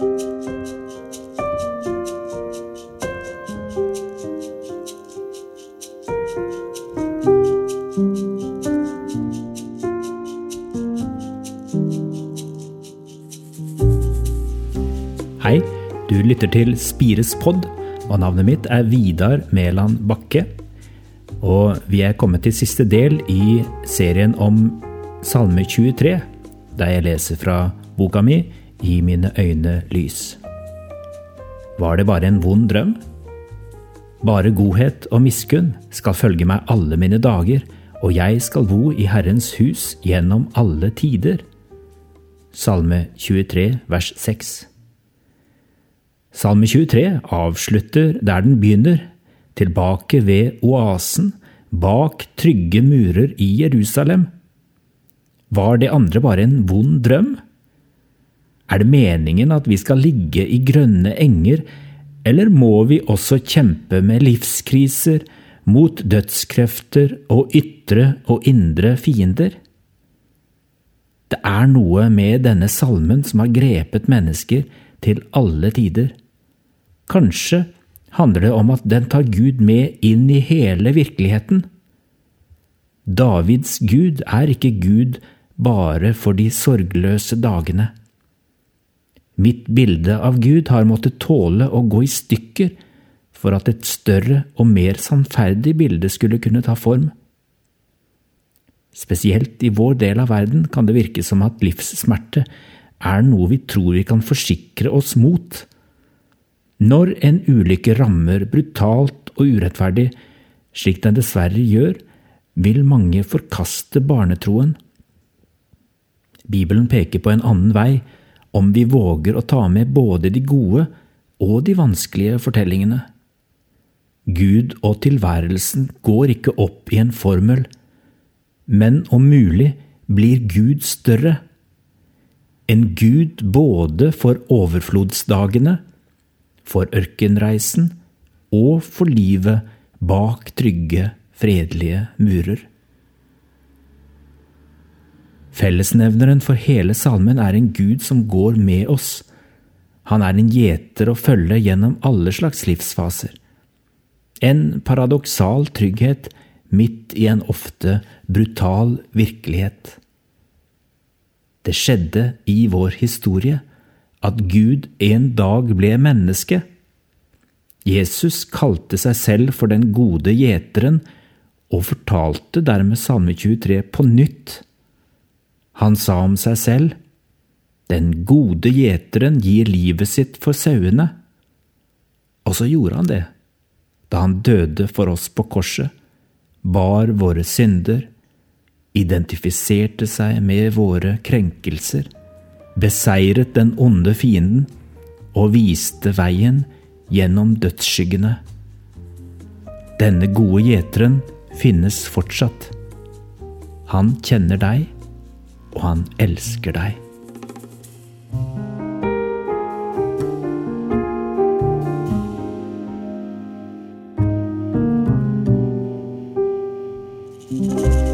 Hei, du lytter til Spires pod, og navnet mitt er Vidar Mæland Bakke. Og vi er kommet til siste del i serien om Salme 23, der jeg leser fra boka mi I mine øyne lys. Var det bare en vond drøm? Bare godhet og miskunn skal følge meg alle mine dager, og jeg skal bo i Herrens hus gjennom alle tider. Salme 23, vers 6. Salme 23 avslutter der den begynner, tilbake ved oasen, bak trygge murer i Jerusalem. Var det andre bare en vond drøm? Er det meningen at vi skal ligge i grønne enger, eller må vi også kjempe med livskriser, mot dødskrefter og ytre og indre fiender? Det er noe med denne salmen som har grepet mennesker til alle tider. Kanskje handler det om at den tar Gud med inn i hele virkeligheten. Davids Gud er ikke Gud bare for de sorgløse dagene. Mitt bilde av Gud har måttet tåle å gå i stykker for at et større og mer sannferdig bilde skulle kunne ta form. Spesielt i vår del av verden kan det virke som at livssmerte er noe vi tror vi kan forsikre oss mot. Når en ulykke rammer brutalt og urettferdig, slik den dessverre gjør, vil mange forkaste barnetroen. Bibelen peker på en annen vei om vi våger å ta med både de gode og de vanskelige fortellingene. Gud og tilværelsen går ikke opp i en formel, men om mulig blir Gud større en gud både for overflodsdagene, for ørkenreisen og for livet bak trygge, fredelige murer. Fellesnevneren for hele salmen er en gud som går med oss. Han er en gjeter å følge gjennom alle slags livsfaser. En paradoksal trygghet midt i en ofte brutal virkelighet. Det skjedde i vår historie at Gud en dag ble menneske. Jesus kalte seg selv for den gode gjeteren og fortalte dermed Salme 23 på nytt. Han sa om seg selv, Den gode gjeteren gir livet sitt for sauene. Og så gjorde han det, da han døde for oss på korset, bar våre synder, identifiserte seg med våre krenkelser, beseiret den onde fienden og viste veien gjennom dødsskyggene. Denne gode gjeteren finnes fortsatt. Han kjenner deg, og han elsker deg. thank